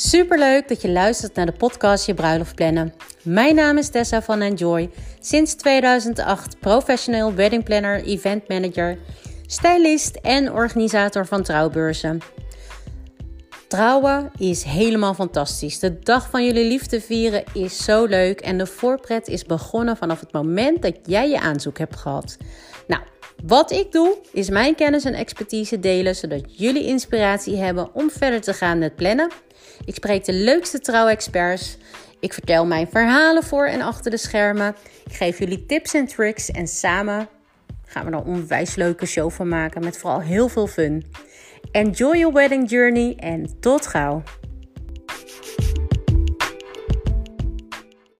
Superleuk dat je luistert naar de podcast Je Bruiloft Plannen. Mijn naam is Tessa van Enjoy. Sinds 2008 professioneel wedding planner, event manager, stylist en organisator van trouwbeurzen. Trouwen is helemaal fantastisch. De dag van jullie liefde vieren is zo leuk en de voorpret is begonnen vanaf het moment dat jij je aanzoek hebt gehad. Nou, wat ik doe is mijn kennis en expertise delen zodat jullie inspiratie hebben om verder te gaan met plannen. Ik spreek de leukste trouwexperts. Ik vertel mijn verhalen voor en achter de schermen. Ik geef jullie tips en tricks en samen gaan we er een onwijs leuke show van maken met vooral heel veel fun. Enjoy your wedding journey en tot gauw!